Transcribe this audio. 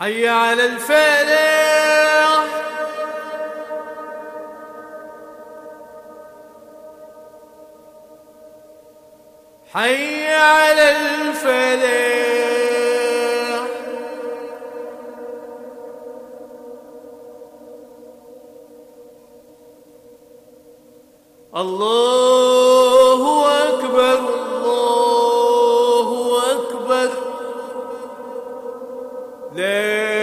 حي على الفلاح. حي على الفلاح. الله الله أكبر لا